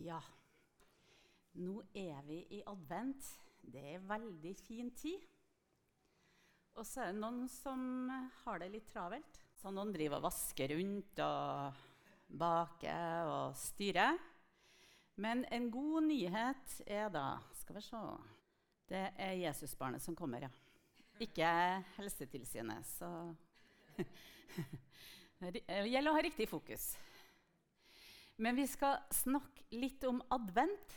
Ja, nå er vi i advent. Det er veldig fin tid. Og så er det noen som har det litt travelt. Så noen driver og vasker rundt og baker og styrer. Men en god nyhet er da Skal vi se Det er Jesusbarnet som kommer, ja. Ikke Helsetilsynet, så Det gjelder å ha riktig fokus. Men vi skal snakke litt om advent.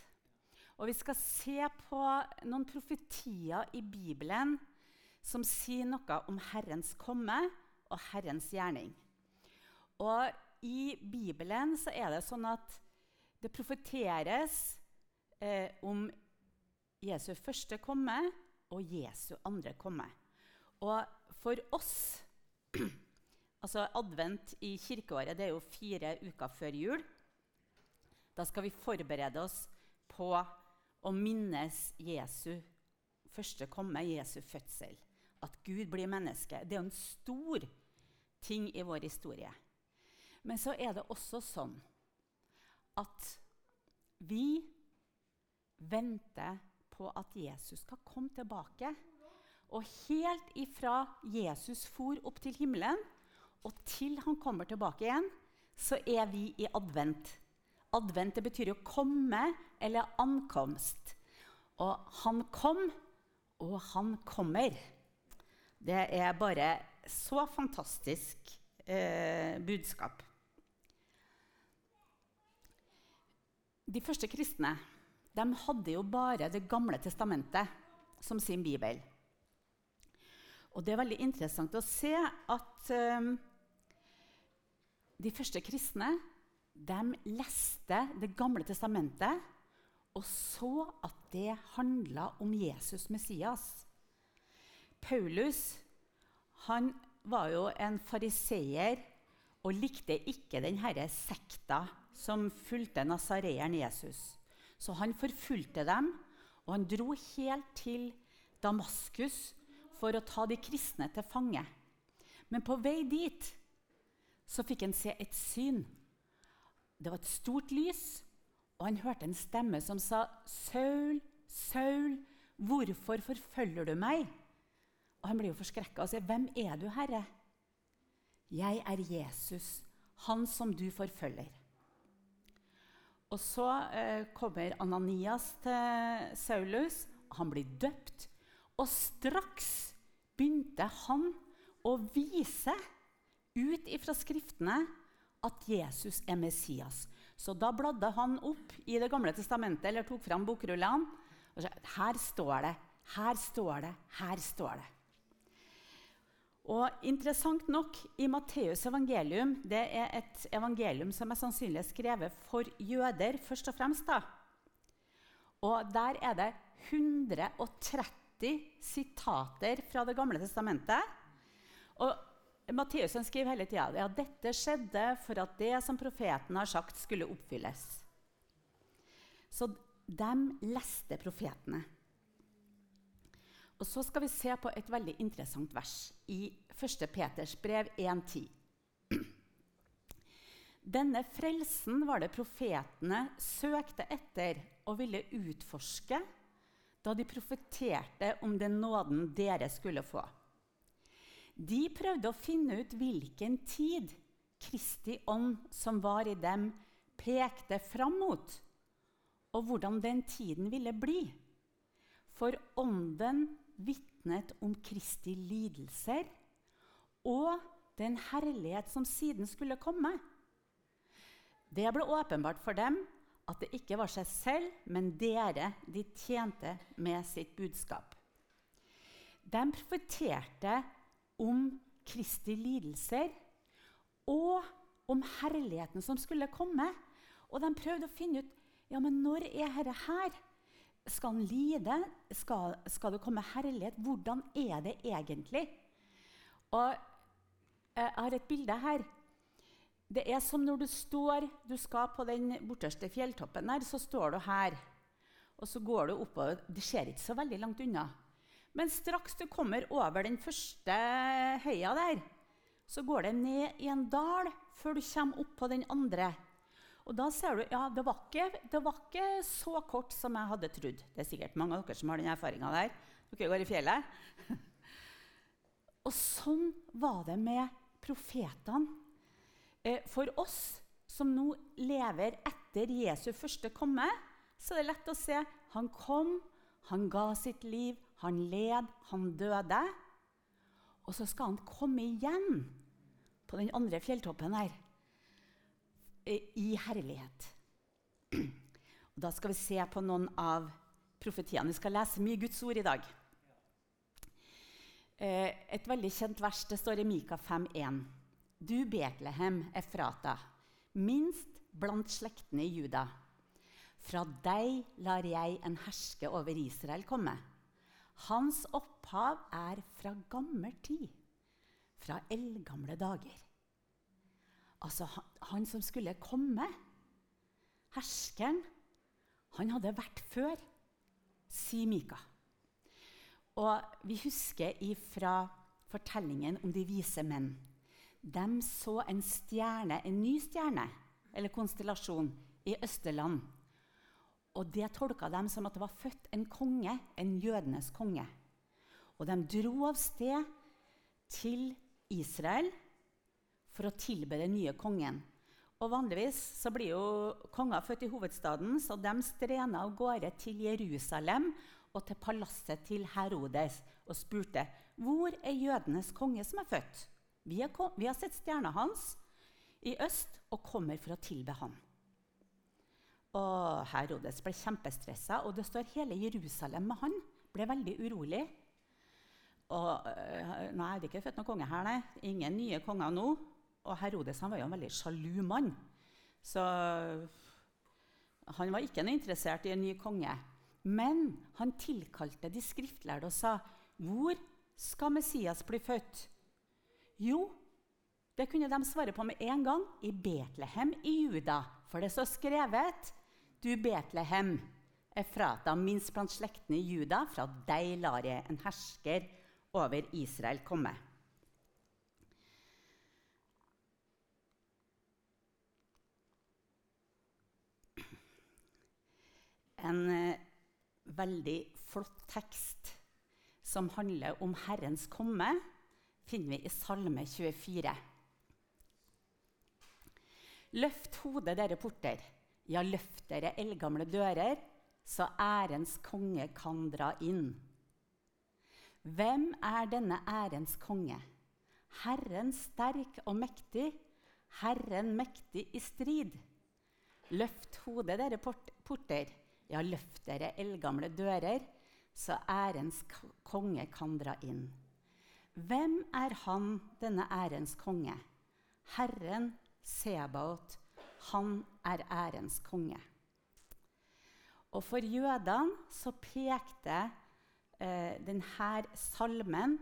Og vi skal se på noen profetier i Bibelen som sier noe om Herrens komme og Herrens gjerning. Og i Bibelen så er det sånn at det profeteres eh, om Jesu første komme og Jesu andre komme. Og for oss Altså advent i kirkeåret det er jo fire uker før jul. Da skal vi forberede oss på å minnes Jesu første komme, Jesu fødsel. At Gud blir menneske. Det er en stor ting i vår historie. Men så er det også sånn at vi venter på at Jesus skal komme tilbake. Og helt ifra Jesus for opp til himmelen, og til han kommer tilbake igjen, så er vi i advent. Advent det betyr jo komme eller ankomst. Og han kom, og han kommer. Det er bare så fantastisk eh, budskap. De første kristne de hadde jo bare Det gamle testamentet som sin bibel. Og det er veldig interessant å se at eh, de første kristne de leste Det gamle testamentet og så at det handla om Jesus Messias. Paulus han var jo en fariseer og likte ikke denne sekta som fulgte nasareeren Jesus. Så han forfulgte dem, og han dro helt til Damaskus for å ta de kristne til fange. Men på vei dit så fikk han se et syn. Det var et stort lys, og han hørte en stemme som sa, 'Saul, Saul, hvorfor forfølger du meg?' Og Han ble jo forskrekka og sa, 'Hvem er du, Herre?' 'Jeg er Jesus, han som du forfølger.' Og Så eh, kommer Ananias til Saulus. Han blir døpt. Og straks begynte han å vise ut ifra Skriftene at Jesus er Messias. Så da bladde han opp i Det gamle testamentet eller tok fram bokrullene. og sa, Her står det, her står det, her står det. Og interessant nok, i Matteus evangelium Det er et evangelium som er sannsynlig skrevet for jøder, først og fremst. da. Og der er det 130 sitater fra Det gamle testamentet. Og Matteus skriver hele tida at ja, dette skjedde for at det som profeten har sagt, skulle oppfylles. Så de leste profetene. Og Så skal vi se på et veldig interessant vers i 1. Peters brev 1.10. Denne frelsen var det profetene søkte etter og ville utforske da de profeterte om den nåden dere skulle få. De prøvde å finne ut hvilken tid Kristi ånd som var i dem, pekte fram mot, og hvordan den tiden ville bli. For ånden vitnet om Kristi lidelser og den herlighet som siden skulle komme. Det ble åpenbart for dem at det ikke var seg selv, men dere de tjente med sitt budskap. De profeterte om Kristi lidelser og om herligheten som skulle komme. Og de prøvde å finne ut ja, men når er dette her. Skal han lide? Skal, skal, det komme herlighet? Hvordan er det egentlig? Og Jeg har et bilde her. Det er som når du står Du skal på den borteste fjelltoppen der, så står du her. Og så går du oppover. Det ser ikke så veldig langt unna. Men straks du kommer over den første høya der, så går det ned i en dal før du kommer opp på den andre. Og da ser du ja, det var, ikke, det var ikke så kort som jeg hadde trodd. Det er sikkert mange av dere som har den erfaringa der. Dere går i fjellet. og sånn var det med profetene. Eh, for oss som nå lever etter Jesu første komme, så er det lett å se han kom, han ga sitt liv, han led, han døde. Og så skal han komme igjen på den andre fjelltoppen her i herlighet. Og da skal vi se på noen av profetiene. Vi skal lese mye Guds ord i dag. Eh, et veldig kjent vers det står i Mika 5,1. Du Betlehem, Efrata, minst blant slektene i Juda. Fra deg lar jeg en herske over Israel komme. Hans opphav er fra gammel tid, fra eldgamle dager. Altså han, han, som skulle komme, herskeren, han hadde vært før, sier Mika. Og vi husker fra fortellingen om de vise menn. De så en stjerne, en ny stjerne, eller konstellasjon, i Østerland. Og det tolka de som at det var født en konge, en jødenes konge. Og de dro av sted til Israel for å tilbe den nye kongen. Og Vanligvis så blir jo konger født i hovedstaden, så de strena av gårde til Jerusalem og til palasset til Herodes og spurte hvor er jødenes konge som er født. Vi har, vi har sett stjerna hans i øst og kommer for å tilbe ham. Og Herodes ble kjempestressa, og det står hele Jerusalem med han. Ble veldig urolig. Og, øh, nei, det er ikke født noen konge her, nei. Ingen nye konger nå. Og Herodes var jo en veldig sjalu mann. Så han var ikke noe interessert i en ny konge. Men han tilkalte de skriftlærde og sa, 'Hvor skal Messias bli født?' Jo, det kunne de svare på med en gang. I Betlehem i Juda. For det står skrevet, 'Du Betlehem, Efrata, minst blant slektene i Juda, fra deg lar jeg en hersker over Israel komme.' en eh, veldig flott tekst som handler om Herrens komme, finner vi i Salme 24. Løft hodet, dere porter. Ja, løft dere eldgamle dører, så ærens konge kan dra inn. Hvem er denne ærens konge? Herren sterk og mektig, Herren mektig i strid. Løft hodet, dere porter. Ja, løft dere eldgamle dører, så ærens konge kan dra inn. Hvem er han, denne ærens konge? Herren Sebaot, han er ærens konge. Og for jødene så pekte eh, denne salmen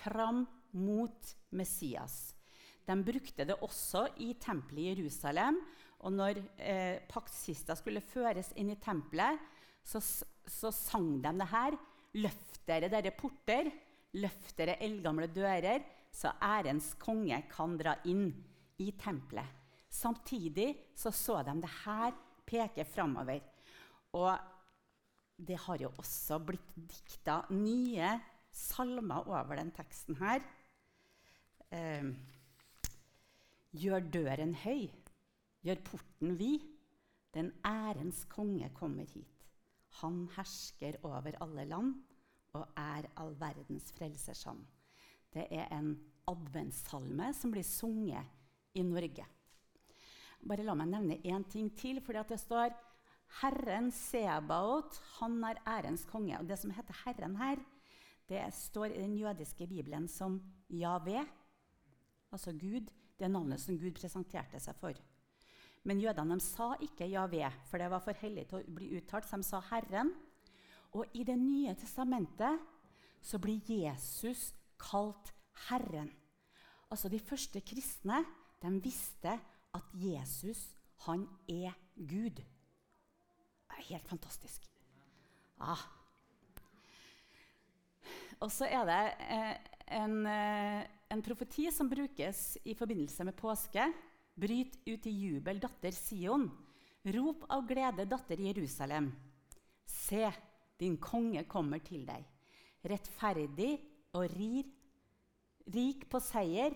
fram mot Messias. De brukte det også i tempelet i Jerusalem og når eh, paktskista skulle føres inn i tempelet, så, så sang de det her. Løft dere, dere porter, løft dere eldgamle dører, så ærens konge kan dra inn i tempelet. Samtidig så, så de det her peke framover. Og det har jo også blitt dikta nye salmer over den teksten her. Eh, Gjør døren høy gjør porten vid. Den ærens konge kommer hit. Han hersker over alle land og er all verdens frelsersham. Det er en adventssalme som blir sunget i Norge. Bare La meg nevne én ting til. fordi det står Herren Sebaot, han er ærens konge. Og Det som heter Herren her, det står i den jødiske bibelen som Javé, altså Gud. Det er navnet som Gud presenterte seg for. Men jødene sa ikke Javé, for det var for hellig til å bli uttalt. De sa Herren. Og i Det nye testamentet så blir Jesus kalt Herren. Altså De første kristne de visste at Jesus, han er Gud. Det er helt fantastisk. Ah. Og så er det eh, en, eh, en profeti som brukes i forbindelse med påske Bryt ut i jubel, datter Sion. Rop av glede, datter Jerusalem. Se, din konge kommer til deg. Rettferdig og rir, rik på seier.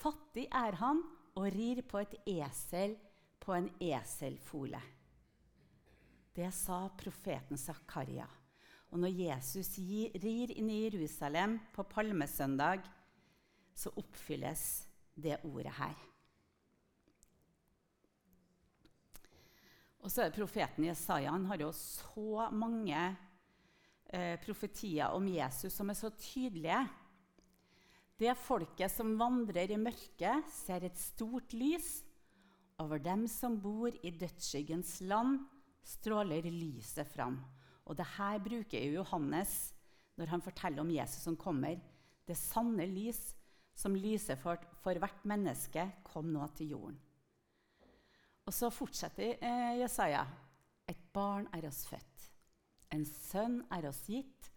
Fattig er han og rir på et esel på en eselfole. Det sa profeten Zakaria. Og når Jesus rir inn i Jerusalem på palmesøndag, så oppfylles det ordet her. Og så er det profeten Jesaja. Han har jo så mange eh, profetier om Jesus som er så tydelige. Det folket som vandrer i mørket, ser et stort lys. Over dem som bor i dødsskyggens land, stråler lyset fram. Og det her bruker Johannes når han forteller om Jesus som kommer. Det sanne lys som lyser for, for hvert menneske, kom nå til jorden. Og så fortsetter eh, Jesaja. Et barn er oss født. En sønn er oss gitt.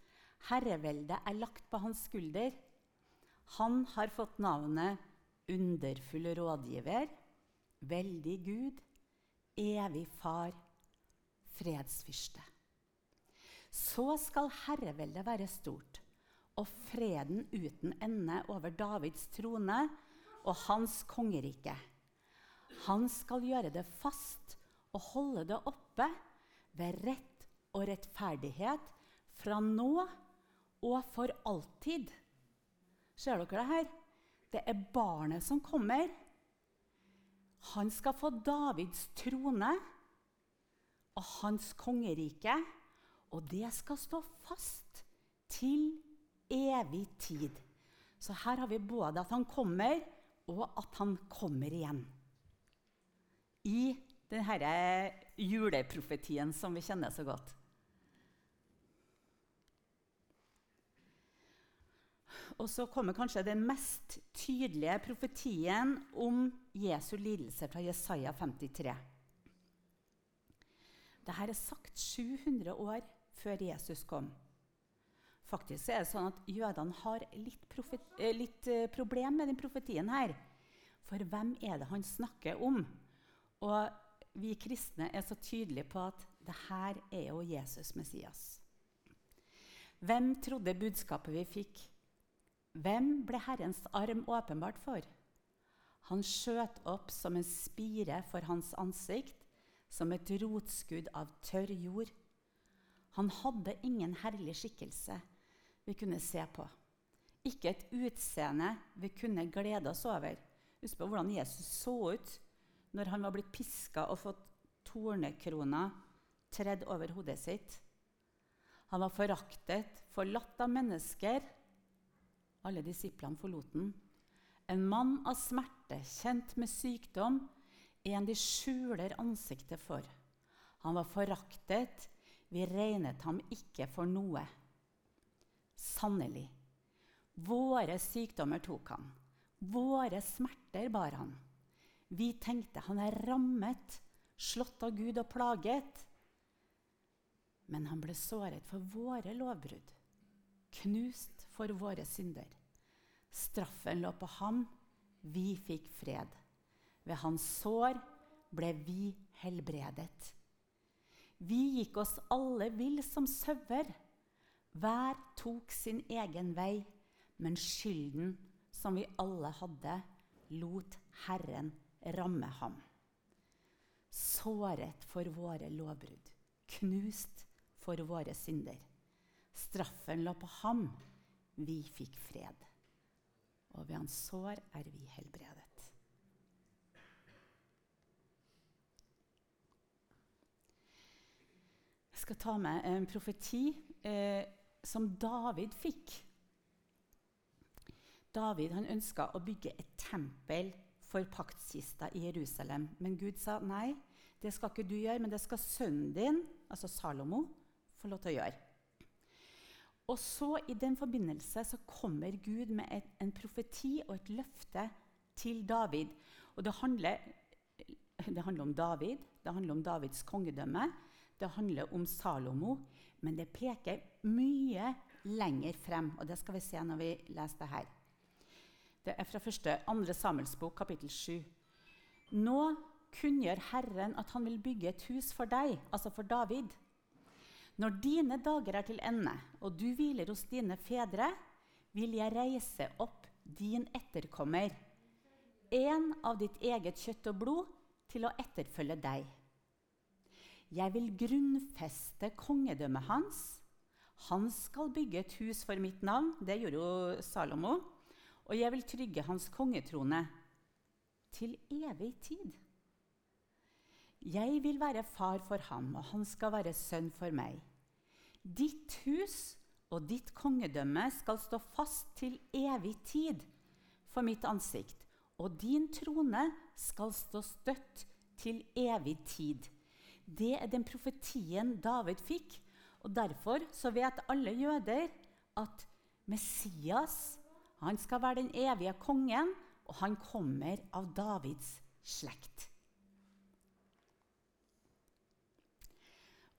Herreveldet er lagt på hans skulder. Han har fått navnet Underfull rådgiver, Veldig Gud, Evig Far, Fredsfyrste. Så skal herreveldet være stort og freden uten ende over Davids trone og hans kongerike. Han skal gjøre det fast og holde det oppe ved rett og rettferdighet fra nå og for alltid. Ser dere det her? Det er barnet som kommer. Han skal få Davids trone og hans kongerike, og det skal stå fast til evig tid. Så her har vi både at han kommer, og at han kommer igjen i denne juleprofetien som vi kjenner så godt. Og så kommer kanskje den mest tydelige profetien om Jesu lidelse fra Jesaja 53. Dette er sagt 700 år før Jesus kom. Faktisk er det sånn at Jødene har litt, eh, litt eh, problem med den profetien her. For hvem er det han snakker om? Og vi kristne er så tydelige på at det her er jo Jesus Messias. Hvem trodde budskapet vi fikk? Hvem ble Herrens arm åpenbart for? Han skjøt opp som en spire for hans ansikt, som et rotskudd av tørr jord. Han hadde ingen herlig skikkelse vi kunne se på. Ikke et utseende vi kunne glede oss over. Husk på hvordan Jesus så ut når han var blitt piska og fått tornekroner tredd over hodet sitt. Han var foraktet, forlatt av mennesker. Alle disiplene forlot den. En mann av smerte, kjent med sykdom, en de skjuler ansiktet for. Han var foraktet, vi regnet ham ikke for noe. Sannelig, våre sykdommer tok han, våre smerter bar han. Vi tenkte han er rammet, slått av Gud og plaget. Men han ble såret for våre lovbrudd, knust for våre synder. Straffen lå på ham, vi fikk fred. Ved hans sår ble vi helbredet. Vi gikk oss alle vill som sauer. Hver tok sin egen vei, men skylden som vi alle hadde, lot Herren ramme ham. Såret for våre lovbrudd, knust for våre synder. Straffen lå på ham, vi fikk fred. Og ved hans sår er vi helbredet. Jeg skal ta med en profeti eh, som David fikk. David han ønska å bygge et tempel for paktkista i Jerusalem. Men Gud sa nei, det skal ikke du gjøre, men det skal sønnen din, altså Salomo, få lov til å gjøre. Og så I den forbindelse så kommer Gud med et, en profeti og et løfte til David. Og det handler, det handler om David, det handler om Davids kongedømme, det handler om Salomo. Men det peker mye lenger frem, og det skal vi se når vi leser det her. Det er fra første, andre Samuelsbok, kapittel 7. Nå kunngjør Herren at han vil bygge et hus for deg, altså for David. Når dine dager er til ende, og du hviler hos dine fedre, vil jeg reise opp din etterkommer, en av ditt eget kjøtt og blod, til å etterfølge deg. Jeg vil grunnfeste kongedømmet hans. Han skal bygge et hus for mitt navn. Det gjorde jo Salomo. Og jeg vil trygge hans kongetrone til evig tid. Jeg vil være far for ham, og han skal være sønn for meg. Ditt hus og ditt kongedømme skal stå fast til evig tid for mitt ansikt, og din trone skal stå støtt til evig tid. Det er den profetien David fikk, og derfor så vet alle jøder at Messias han skal være den evige kongen, og han kommer av Davids slekt.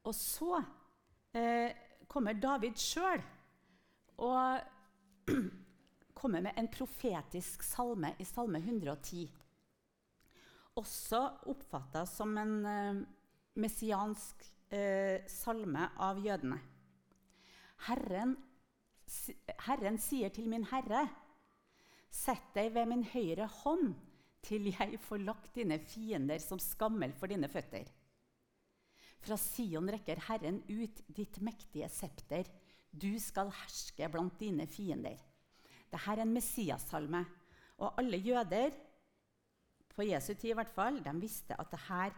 Og så eh, kommer David sjøl og kommer med en profetisk salme i Salme 110. Også oppfatta som en eh, messiansk eh, salme av jødene. Herren, Herren sier til min herre, sett deg ved min høyre hånd til jeg får lagt dine fiender som skammel for dine føtter. Fra Sion rekker Herren ut ditt mektige septer. Du skal herske blant dine fiender. Dette er en Messias-salme. Og alle jøder, på Jesu tid i hvert fall, de visste at dette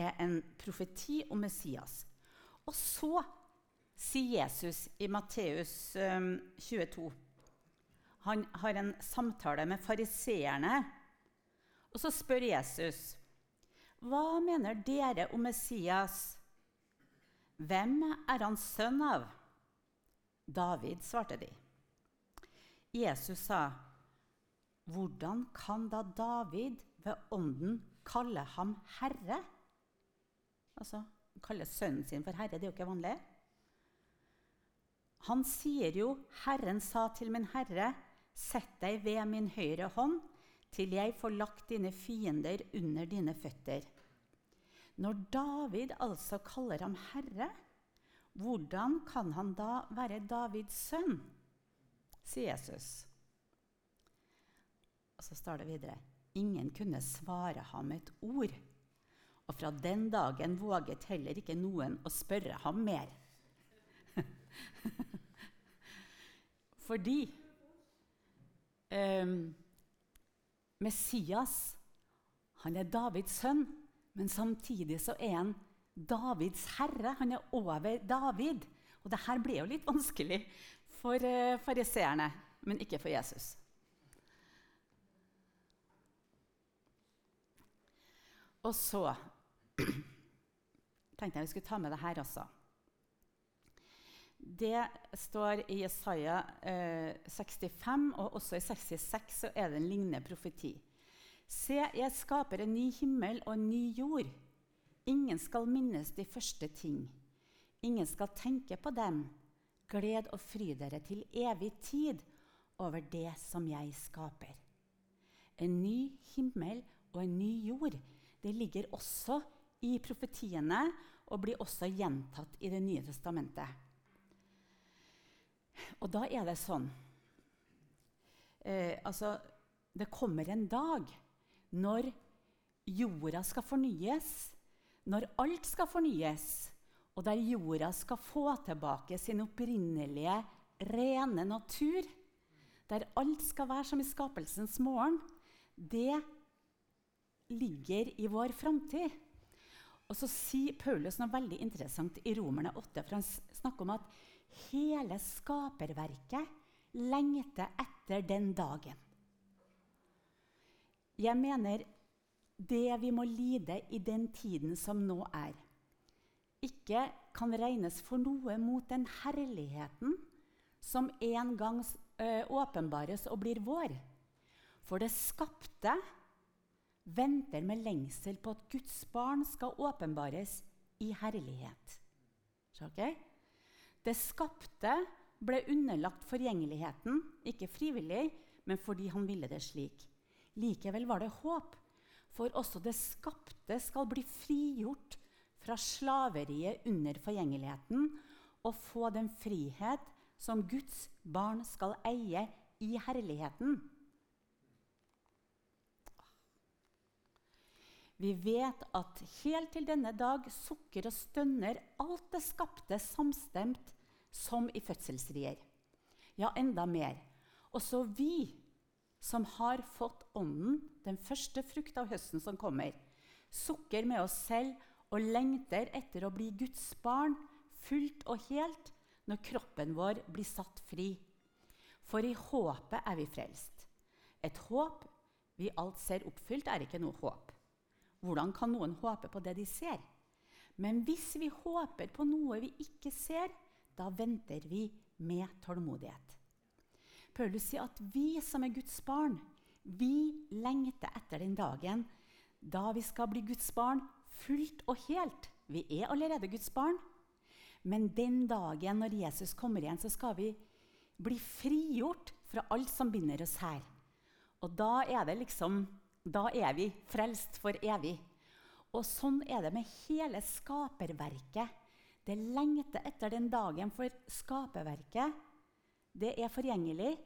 er en profeti om Messias. Og så sier Jesus i Matteus 22 um, Han har en samtale med fariseerne. Og så spør Jesus hva mener dere om Messias? Hvem er han sønn av? David, svarte de. Jesus sa, hvordan kan da David ved ånden kalle ham herre? Altså kalle sønnen sin for herre. Det er jo ikke vanlig. Han sier jo, 'Herren sa til min herre:" Sett deg ved min høyre hånd til jeg får lagt dine fiender under dine føtter. Når David altså kaller ham herre, hvordan kan han da være Davids sønn? sier Jesus. Og så står det videre Ingen kunne svare ham et ord. Og fra den dagen våget heller ikke noen å spørre ham mer. Fordi um, Messias han er Davids sønn, men samtidig så er han Davids herre. Han er over David. Og det her ble jo litt vanskelig for uh, fariseerne, men ikke for Jesus. Og så tenkte jeg vi skulle ta med det her også. Det står i Jesaja eh, 65, og også i 66 så er det en lignende profeti. Se, jeg skaper en ny himmel og en ny jord. Ingen skal minnes de første ting. Ingen skal tenke på dem. Gled og fry dere til evig tid over det som jeg skaper. En ny himmel og en ny jord. Det ligger også i profetiene og blir også gjentatt i Det nye testamentet. Og da er det sånn eh, Altså, det kommer en dag når jorda skal fornyes, når alt skal fornyes, og der jorda skal få tilbake sin opprinnelige, rene natur, der alt skal være som i skapelsens morgen, det ligger i vår framtid. Og så sier Paulus noe veldig interessant i Romerne 8. for Han snakker om at hele skaperverket lengter etter den dagen. Jeg mener det vi må lide i den tiden som nå er, ikke kan regnes for noe mot den herligheten som en gang åpenbares og blir vår. For det skapte venter med lengsel på at Guds barn skal åpenbares i herlighet. Okay? Det skapte ble underlagt forgjengeligheten, ikke frivillig, men fordi han ville det slik. Likevel var det håp, For også det skapte skal bli frigjort fra slaveriet under forgjengeligheten og få den frihet som Guds barn skal eie i herligheten. Vi vet at helt til denne dag sukker og stønner alt det skapte samstemt som i fødselsrier. Ja, enda mer. Også vi som har fått Ånden, den første frukt av høsten som kommer, sukker med oss selv og lengter etter å bli Guds barn fullt og helt når kroppen vår blir satt fri. For i håpet er vi frelst. Et håp vi alt ser oppfylt, er ikke noe håp. Hvordan kan noen håpe på det de ser? Men hvis vi håper på noe vi ikke ser, da venter vi med tålmodighet. Paulus sier at vi som er Guds barn, vi lengter etter den dagen da vi skal bli Guds barn fullt og helt. Vi er allerede Guds barn. Men den dagen når Jesus kommer igjen, så skal vi bli frigjort fra alt som binder oss her. Og da er det liksom Da er vi frelst for evig. Og sånn er det med hele skaperverket. Det lengter etter den dagen, for skaperverket det er forgjengelig,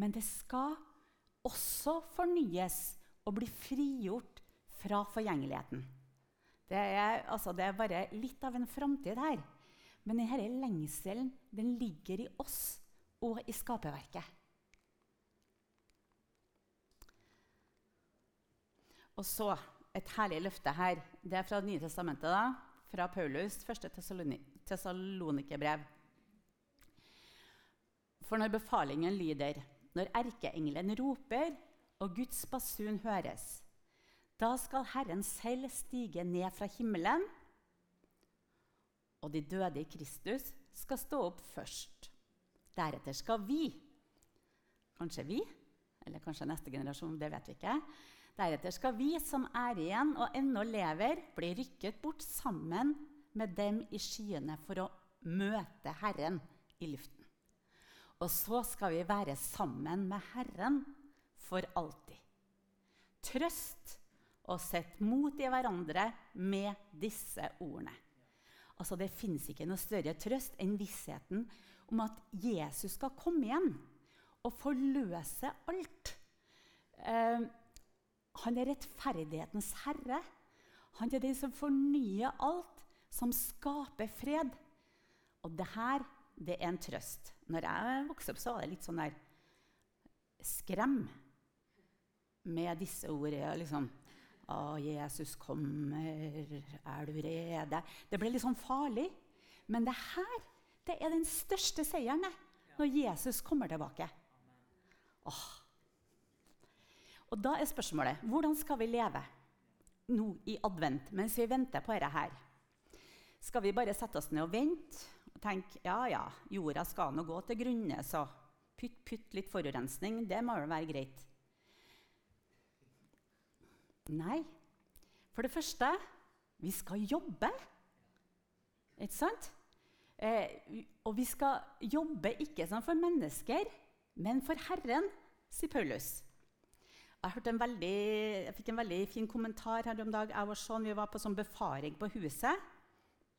men det skal også fornyes og bli frigjort fra forgjengeligheten. Det er, altså, det er bare litt av en framtid her. Men denne lengselen den ligger i oss og i skaperverket. Og så et herlig løfte her. Det er fra Det nye testamentet. da, Fra Paulus, første tesalonikerbrev. For når befalingen lyder, når erkeengelen roper og Guds basun høres, da skal Herren selv stige ned fra himmelen, og de døde i Kristus skal stå opp først. Deretter skal vi, kanskje vi, eller kanskje neste generasjon, det vet vi ikke, deretter skal vi som er igjen og ennå lever, bli rykket bort sammen med dem i skyene for å møte Herren i luften. Og så skal vi være sammen med Herren for alltid. Trøst og sett mot i hverandre med disse ordene. Altså, det fins ikke noe større trøst enn vissheten om at Jesus skal komme igjen og forløse alt. Eh, han er rettferdighetens herre. Han er den som fornyer alt, som skaper fred. Og det her det er en trøst. Når jeg vokste opp, så var det litt sånn der Skrem med disse ordene. liksom. Å, Jesus kommer, er du rede? Det ble litt sånn farlig. Men det her det er den største seieren når Jesus kommer tilbake. Åh. Og da er spørsmålet hvordan skal vi leve nå i advent mens vi venter på dette her? Skal vi bare sette oss ned og vente og tenke ja, ja, jorda skal nå gå til grunne, så pytt, pytt litt forurensning, det må vel være greit. Nei. For det første vi skal jobbe. Ikke sant? Eh, og vi skal jobbe ikke sånn for mennesker, men for Herren, sier Paulus. Jeg, veldig, jeg, fikk en veldig fin kommentar her om dag. Jeg var sånn, Vi var på sånn befaring på huset,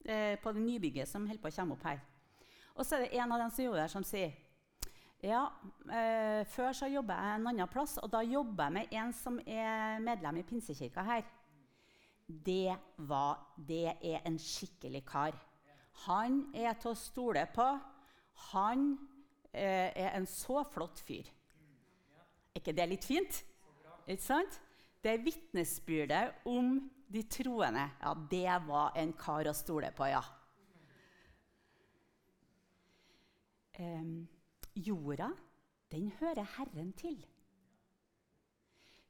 eh, på det nybygget som holder på å komme opp her. Og så er det en av dem som jobber der, som sier ja, eh, Før så jobba jeg en annen plass, og da jobba jeg med en som er medlem i Pinsekirka her. Det, var, det er en skikkelig kar. Han er til å stole på. Han eh, er en så flott fyr. Er ikke det litt fint? Ikke sant? Det er vitnesbyrdet om de troende. Ja, det var en kar å stole på, ja. Um, Jorda, den hører Herren til.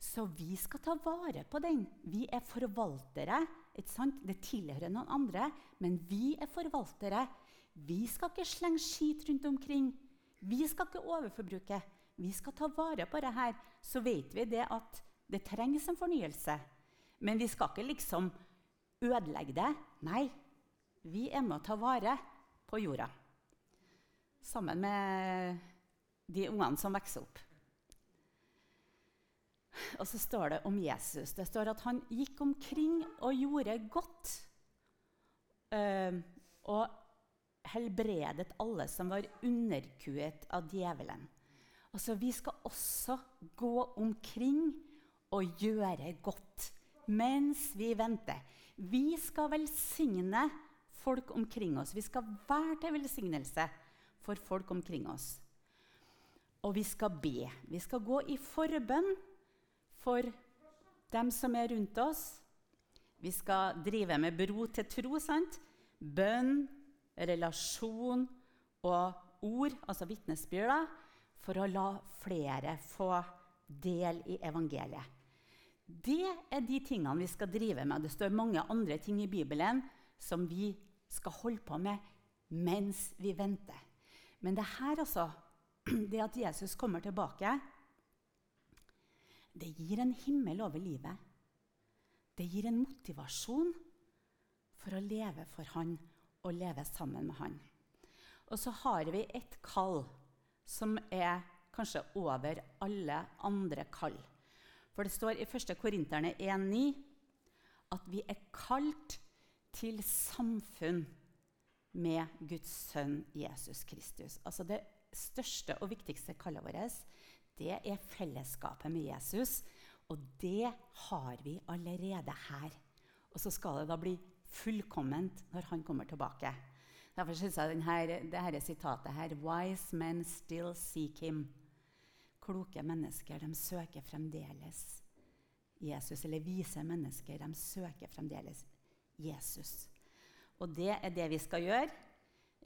Så vi skal ta vare på den. Vi er forvaltere. Det tilhører noen andre, men vi er forvaltere. Vi skal ikke slenge skit rundt omkring. Vi skal ikke overforbruke. Vi skal ta vare på det her. Så vet vi det at det trengs en fornyelse. Men vi skal ikke liksom ødelegge det. Nei, vi er med å ta vare på jorda sammen med de ungene som vokser opp. Og så står det om Jesus. Det står at han gikk omkring og gjorde godt. og helbredet alle som var underkuet av djevelen. Altså, vi skal også gå omkring og gjøre godt mens vi venter. Vi skal velsigne folk omkring oss. Vi skal være til velsignelse for folk omkring oss. Og vi skal be. Vi skal gå i forbønn for dem som er rundt oss. Vi skal drive med bro til tro. sant? Bønn, relasjon og ord, altså vitnesbyrd, for å la flere få del i evangeliet. Det er de tingene vi skal drive med. Det står mange andre ting i Bibelen som vi skal holde på med mens vi venter. Men det her, altså, det at Jesus kommer tilbake, det gir en himmel over livet. Det gir en motivasjon for å leve for Han og leve sammen med Han. Og så har vi et kall som er kanskje over alle andre kall. For det står i 1. Korinterne 1,9 at vi er kalt til samfunn med Guds sønn Jesus Kristus. Altså Det største og viktigste kallet vårt det er fellesskapet med Jesus. Og det har vi allerede her. Og så skal det da bli fullkomment når han kommer tilbake. Derfor syns jeg denne, dette sitatet her Wise men still seek him. Kloke mennesker de søker fremdeles Jesus. Eller vise mennesker de søker fremdeles Jesus. Og det er det vi skal gjøre.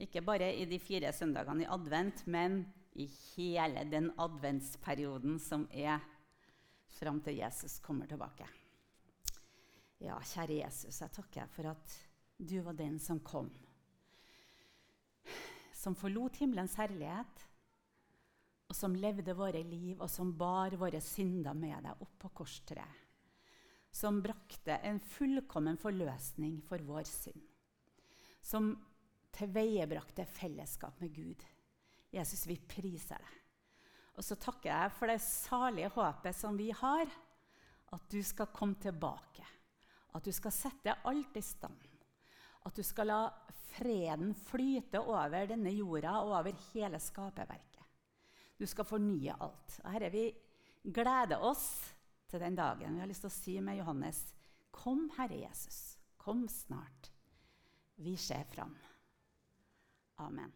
Ikke bare i de fire søndagene i advent, men i hele den adventsperioden som er fram til Jesus kommer tilbake. Ja, kjære Jesus, jeg takker for at du var den som kom. Som forlot himmelens herlighet, og som levde våre liv, og som bar våre synder med deg opp på korstreet. Som brakte en fullkommen forløsning for vår synd. Som tilveiebrakte fellesskap med Gud. Jesus, vi priser deg. Og så takker jeg for det salige håpet som vi har, at du skal komme tilbake. At du skal sette alt i stand. At du skal la freden flyte over denne jorda og over hele skaperverket. Du skal fornye alt. Og Herre, vi gleder oss til den dagen. Vi har lyst til å si med Johannes.: Kom, Herre Jesus. Kom snart. Vi ser fram. Amen.